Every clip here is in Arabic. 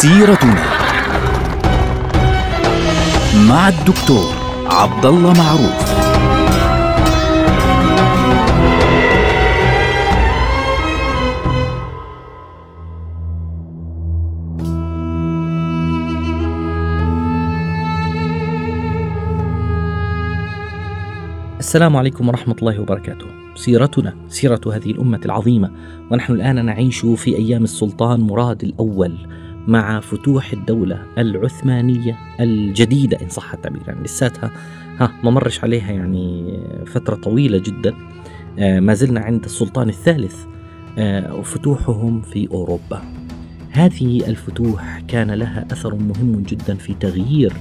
سيرتنا مع الدكتور عبد الله معروف السلام عليكم ورحمة الله وبركاته. سيرتنا سيرة هذه الأمة العظيمة، ونحن الآن نعيش في أيام السلطان مراد الأول مع فتوح الدولة العثمانية الجديدة إن صح التعبير، يعني لساتها ها ما مرش عليها يعني فترة طويلة جدا. آه ما زلنا عند السلطان الثالث آه وفتوحهم في أوروبا. هذه الفتوح كان لها أثر مهم جدا في تغيير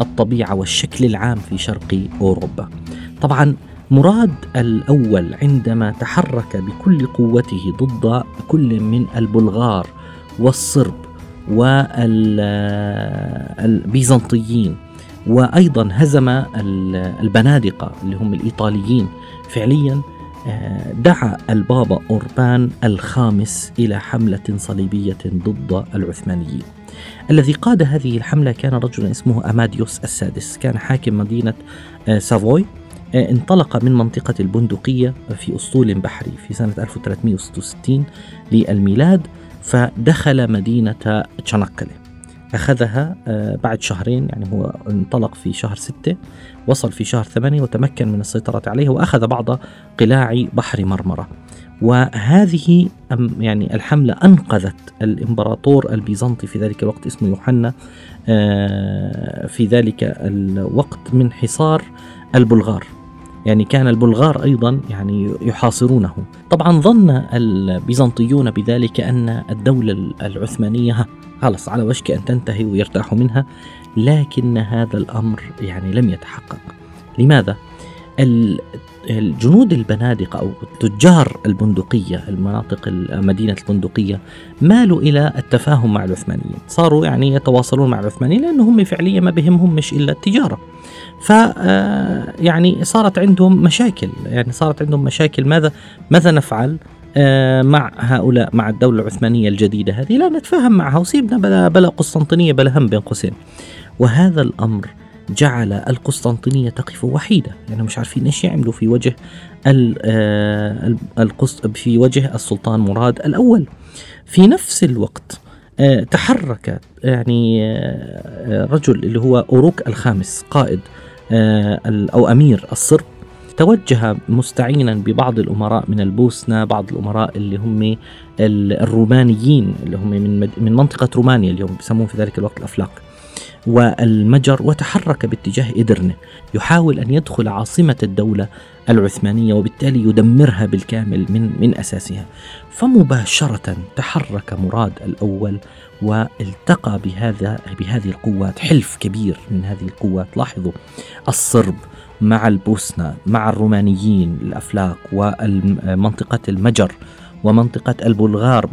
الطبيعة والشكل العام في شرق أوروبا. طبعا مراد الأول عندما تحرك بكل قوته ضد كل من البلغار والصرب والبيزنطيين وأيضا هزم البنادقة اللي هم الإيطاليين. فعليا دعا البابا أوربان الخامس إلى حملة صليبية ضد العثمانيين. الذي قاد هذه الحملة كان رجلا اسمه أماديوس السادس. كان حاكم مدينة سافوي انطلق من منطقة البندقية في أسطول بحري في سنة 1366 للميلاد. فدخل مدينة تشانكلي أخذها بعد شهرين يعني هو انطلق في شهر ستة وصل في شهر ثمانية وتمكن من السيطرة عليها وأخذ بعض قلاع بحر مرمرة. وهذه يعني الحملة أنقذت الإمبراطور البيزنطي في ذلك الوقت اسمه يوحنا في ذلك الوقت من حصار البلغار. يعني كان البلغار أيضا يعني يحاصرونه. طبعا ظن البيزنطيون بذلك أن الدولة العثمانية خلص على وشك أن تنتهي ويرتاحوا منها لكن هذا الأمر يعني لم يتحقق. لماذا؟ الجنود البنادقة أو تجار البندقية المناطق مدينة البندقية مالوا إلى التفاهم مع العثمانيين. صاروا يعني يتواصلون مع العثمانيين لأنهم فعليا ما بهمهم مش إلا التجارة. ف يعني صارت عندهم مشاكل. يعني صارت عندهم مشاكل. ماذا ماذا نفعل؟ مع هؤلاء مع الدولة العثمانية الجديدة هذه؟ لا نتفاهم معها وسيبنا. بلا بلا قسطنطينية بلا هم بين قوسين. وهذا الأمر جعل القسطنطينية تقف وحيدة. يعني مش عارفين إيش يعملوا في وجه القسط في وجه السلطان مراد الأول. في نفس الوقت تحرك يعني رجل اللي هو أوروك الخامس قائد أو أمير الصرب توجه مستعينا ببعض الأمراء من البوسنة، بعض الأمراء اللي هم الرومانيين اللي هم من من منطقة رومانيا اليوم بيسمون في ذلك الوقت الافلاق. والمجر وتحرك باتجاه إدرنة يحاول أن يدخل عاصمة الدولة العثمانية وبالتالي يدمرها بالكامل من من أساسها. فمباشرة تحرك مراد الأول والتقى بهذا بهذه القوات حلف كبير من هذه القوات. لاحظوا الصرب مع البوسنة مع الرومانيين الأفلاق ومنطقة المجر ومنطقة البلغار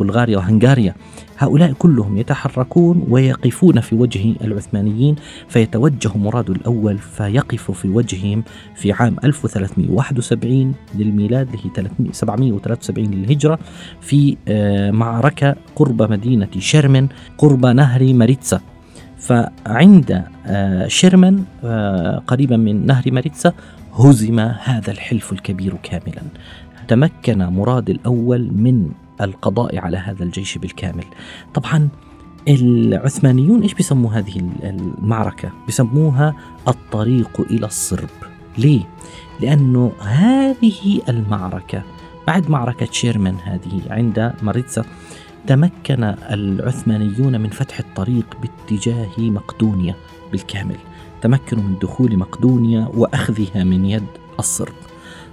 بلغاريا وهنغاريا. هؤلاء كلهم يتحركون ويقفون في وجه العثمانيين فيتوجه مراد الأول فيقف في وجههم في عام 1371 للميلاد اللي 773 للهجرة في معركة قرب مدينة شرمن قرب نهر ماريتسا. فعند شرمن قريبا من نهر ماريتسا هزم هذا الحلف الكبير كاملا. تمكن مراد الأول من القضاء على هذا الجيش بالكامل. طبعا العثمانيون إيش بيسموا هذه المعركة؟ بيسموها الطريق إلى الصرب. ليه؟ لأنه هذه المعركة بعد معركة شيرمان هذه عند ماريتسا تمكن العثمانيون من فتح الطريق باتجاه مقدونيا بالكامل. تمكنوا من دخول مقدونيا وأخذها من يد الصرب.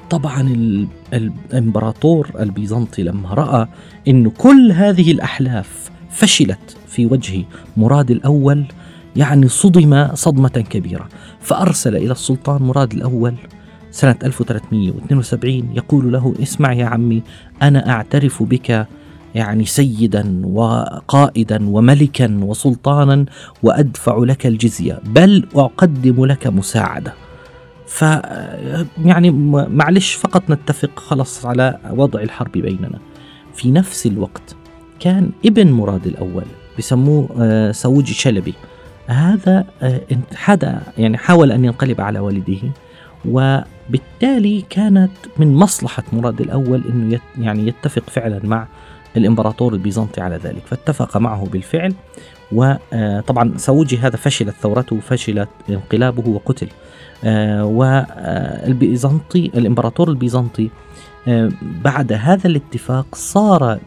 طبعا الإمبراطور البيزنطي لما رأى إن كل هذه الأحلاف فشلت في وجه مراد الأول يعني صدم صدمة كبيرة. فأرسل إلى السلطان مراد الأول سنة 1372 يقول له اسمع يا عمي أنا أعترف بك يعني سيدا وقائدا وملكا وسلطانا وأدفع لك الجزية بل أقدم لك مساعدة. ف يعني معلش فقط نتفق خلص على وضع الحرب بيننا. في نفس الوقت كان ابن مراد الأول بسموه آه، سووجي شلبي. هذا آه، حدا يعني حاول أن ينقلب على والده وبالتالي كانت من مصلحة مراد الأول أنه يعني يتفق فعلا مع الإمبراطور البيزنطي على ذلك. فاتفق معه بالفعل وطبعا سووجي هذا فشلت ثورته فشلت انقلابه وقتل. والبيزنطي الإمبراطور البيزنطي بعد هذا الاتفاق صار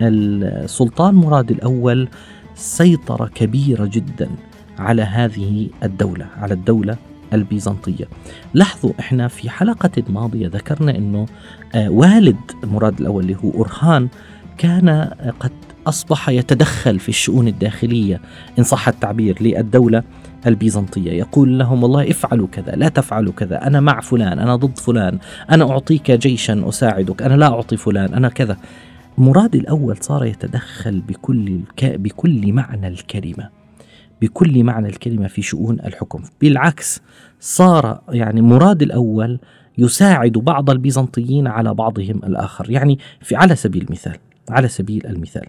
للسلطان مراد الأول سيطرة كبيرة جدا على هذه الدولة على الدولة البيزنطية. لاحظوا إحنا في حلقة ماضية ذكرنا إنه آه، والد مراد الأول اللي هو أرهان كان قد أصبح يتدخل في الشؤون الداخلية. إن صح التعبير للدولة البيزنطية. يقول لهم والله افعلوا كذا لا تفعلوا كذا. أنا مع فلان أنا ضد فلان. أنا أعطيك جيشا أساعدك. أنا لا أعطي فلان أنا كذا. مراد الأول صار يتدخل بكل, بكل معنى الكلمة. بكل معنى الكلمة في شؤون الحكم. بالعكس صار يعني مراد الأول يساعد بعض البيزنطيين على بعضهم الآخر. يعني في على سبيل المثال على سبيل المثال.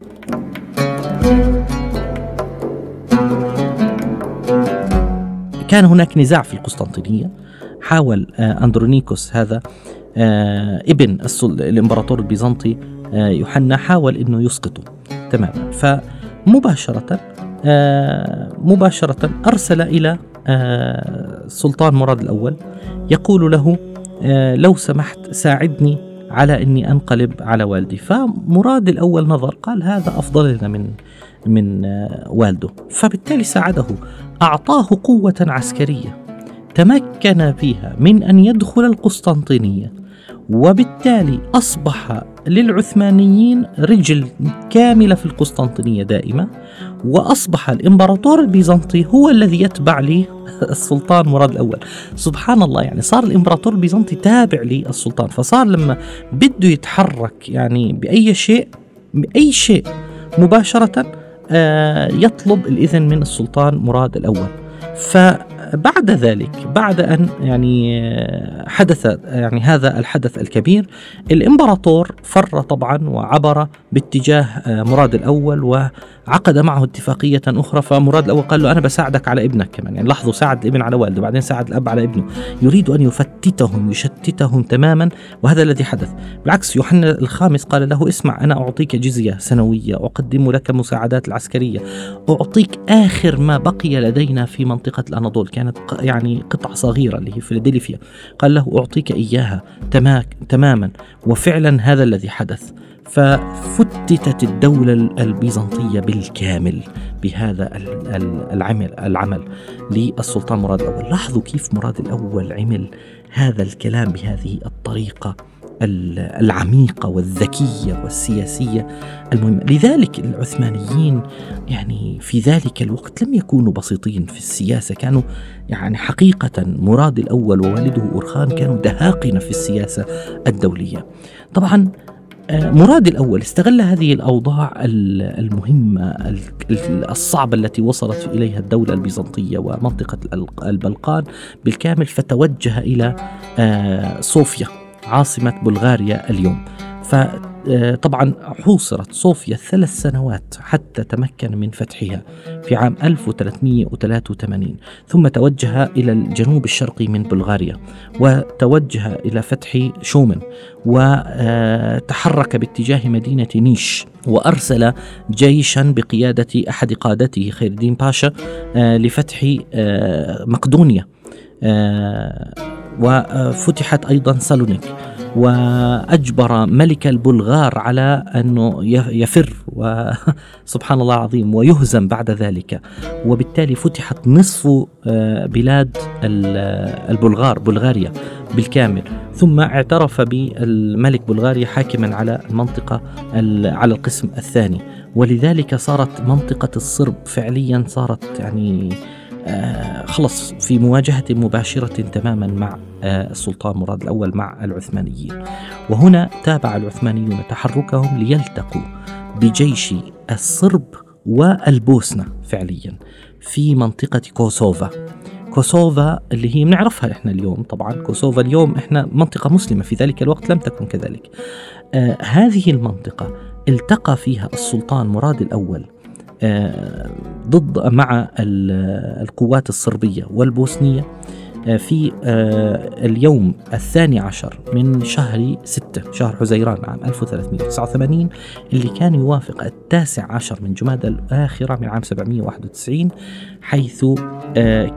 كان هناك نزاع في القسطنطينية. حاول آه، أندرونيكوس هذا آه، ابن الإمبراطور البيزنطي آه، يوحنا حاول أنه يسقطه. تماما فمباشرة مباشرة أرسل إلى السلطان مراد الأول يقول له لو سمحت ساعدني على إني أنقلب على والدي. فمراد الأول نظر قال هذا أفضل لنا من من والده. فبالتالي ساعده. أعطاه قوة عسكرية تمكن فيها من أن يدخل القسطنطينية. وبالتالي أصبح للعثمانيين رجل كاملة في القسطنطينية دائمة وأصبح الإمبراطور البيزنطي هو الذي يتبع للسلطان مراد الأول. سبحان الله يعني صار الإمبراطور البيزنطي تابع للسلطان فصار لما بده يتحرك يعني بأي شيء بأي شيء مباشرة آه، يطلب الإذن من السلطان مراد الأول. ف بعد ذلك بعد أن يعني حدث يعني هذا الحدث الكبير الإمبراطور فر طبعا وعبر باتجاه مراد الأول وعقد معه اتفاقية أخرى فمراد الأول قال له أنا بساعدك على ابنك كمان يعني لاحظوا ساعد الابن على والده بعدين ساعد الأب على ابنه يريد أن يفتتهم يشتتهم تماما وهذا الذي حدث. بالعكس يوحنا الخامس قال له اسمع أنا أعطيك جزية سنوية أقدم لك مساعدات العسكرية أعطيك آخر ما بقي لدينا في منطقة الأناضول. كانت يعني قطعة صغيرة اللي هي فيلادلفيا. قال له أعطيك إياها تماما وفعلا هذا الذي حدث. ففتتت الدولة البيزنطية بالكامل بهذا العمل العمل للسلطان مراد الأول. لاحظوا كيف مراد الأول عمل هذا الكلام بهذه الطريقة. العميقة والذكية والسياسية المهمة. لذلك العثمانيين يعني في ذلك الوقت لم يكونوا بسيطين في السياسة. كانوا يعني حقيقة مراد الأول ووالده أرخان كانوا دهاقنة في السياسة الدولية. طبعا آه، مراد الأول استغل هذه الأوضاع المهمة الصعبة التي وصلت إليها الدولة البيزنطية ومنطقة البلقان بالكامل فتوجه إلى آه، صوفيا. عاصمة بلغاريا اليوم. فطبعا حوصرت صوفيا ثلاث سنوات حتى تمكن من فتحها في عام 1383 ثم توجه إلى الجنوب الشرقي من بلغاريا وتوجه إلى فتح شومن وتحرك باتجاه مدينة نيش وأرسل جيشا بقيادة أحد قادته خير الدين باشا آه، لفتح آه، مقدونيا. آه، وفتحت أيضا سالونيك وأجبر ملك البلغار على أنه يفر وسبحان الله العظيم ويهزم بعد ذلك. وبالتالي فتحت نصف آه، بلاد البلغار بلغاريا بالكامل. ثم اعترف بالملك بلغاريا حاكما على المنطقة على القسم الثاني. ولذلك صارت منطقة الصرب فعليا صارت يعني خلص في مواجهة مباشرة تماما مع آه، السلطان مراد الأول مع العثمانيين. وهنا تابع العثمانيون تحركهم ليلتقوا بجيش الصرب والبوسنة فعليا في منطقة كوسوفا. كوسوفا اللي هي بنعرفها إحنا اليوم طبعا كوسوفا اليوم إحنا منطقة مسلمة في ذلك الوقت لم تكن كذلك. آه هذه المنطقة التقى فيها السلطان مراد الأول ضد مع القوات الصربية والبوسنية في اليوم الثاني عشر من شهر ستة شهر حزيران عام 1389 اللي كان يوافق التاسع عشر من جماد الآخرة من عام 791 حيث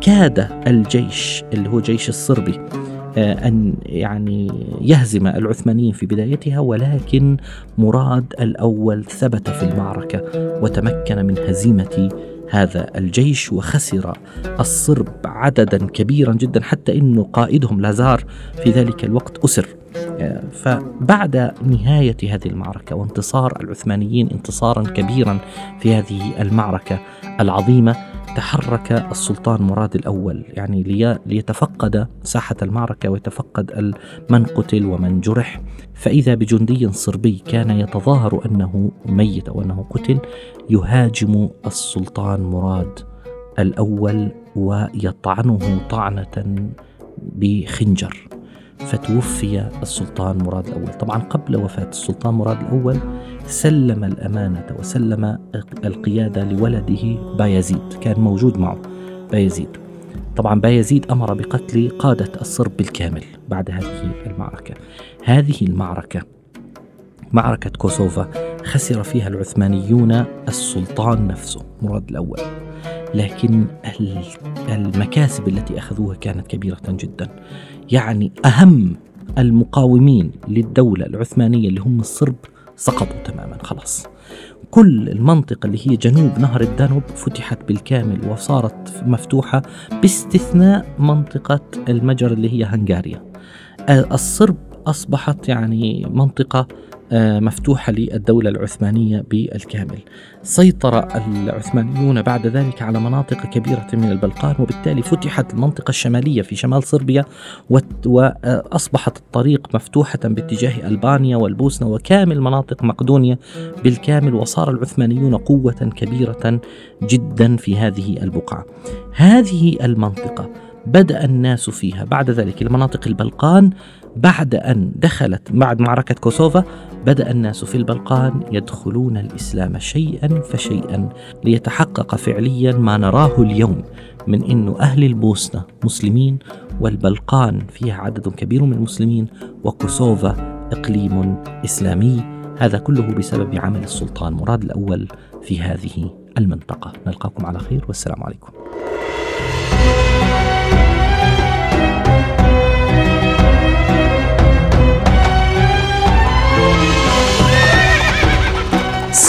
كاد الجيش اللي هو جيش الصربي آه، أن يعني يهزم العثمانيين في بدايتها ولكن مراد الأول ثبت في المعركة وتمكن من هزيمة هذا الجيش وخسر الصرب عددا كبيرا جدا حتى إنه قائدهم لازار في ذلك الوقت آه، فبعد نهاية هذه المعركة وانتصار العثمانيين انتصارا كبيرا في هذه المعركة العظيمة تحرك السلطان مراد الأول يعني ليتفقد ساحة المعركة ويتفقد من قتل ومن جرح. فإذا بجندي صربي كان يتظاهر أنه ميت أو أنه قتل يهاجم السلطان مراد الأول ويطعنه طعنة بخنجر. فتوفي السلطان مراد الأول. طبعا قبل وفاة السلطان مراد الأول سلم الأمانة وسلم القيادة لولده بايزيد. كان موجود معه بايزيد. طبعا بايزيد أمر بقتل قادة الصرب بالكامل بعد هذه المعركة. هذه المعركة معركة كوسوفا خسر فيها العثمانيون السلطان نفسه مراد الأول. لكن المكاسب التي أخذوها كانت كبيرة جدا. يعني أهم المقاومين للدولة العثمانية اللي هم الصرب سقطوا تماما خلاص. كل المنطقة اللي هي جنوب نهر الدانوب فتحت بالكامل وصارت مفتوحة باستثناء منطقة المجر اللي هي هنغاريا. الصرب أصبحت يعني منطقة آه، مفتوحة للدولة العثمانية بالكامل. سيطر العثمانيون بعد ذلك على مناطق كبيرة من البلقان وبالتالي فتحت المنطقة الشمالية في شمال صربيا وأصبحت الطريق مفتوحة باتجاه ألبانيا والبوسنة وكامل مناطق مقدونيا بالكامل وصار العثمانيون قوة كبيرة جدا في هذه البقعة. هذه المنطقة بدأ الناس فيها. بعد ذلك لمناطق البلقان بعد أن دخلت بعد معركة كوسوفا بدأ الناس في البلقان يدخلون الإسلام شيئا فشيئا ليتحقق فعليا ما نراه اليوم من أن أهل البوسنة مسلمين والبلقان فيها عدد كبير من المسلمين وكوسوفا إقليم إسلامي. هذا كله بسبب عمل السلطان مراد الأول في هذه المنطقة. نلقاكم على خير والسلام عليكم.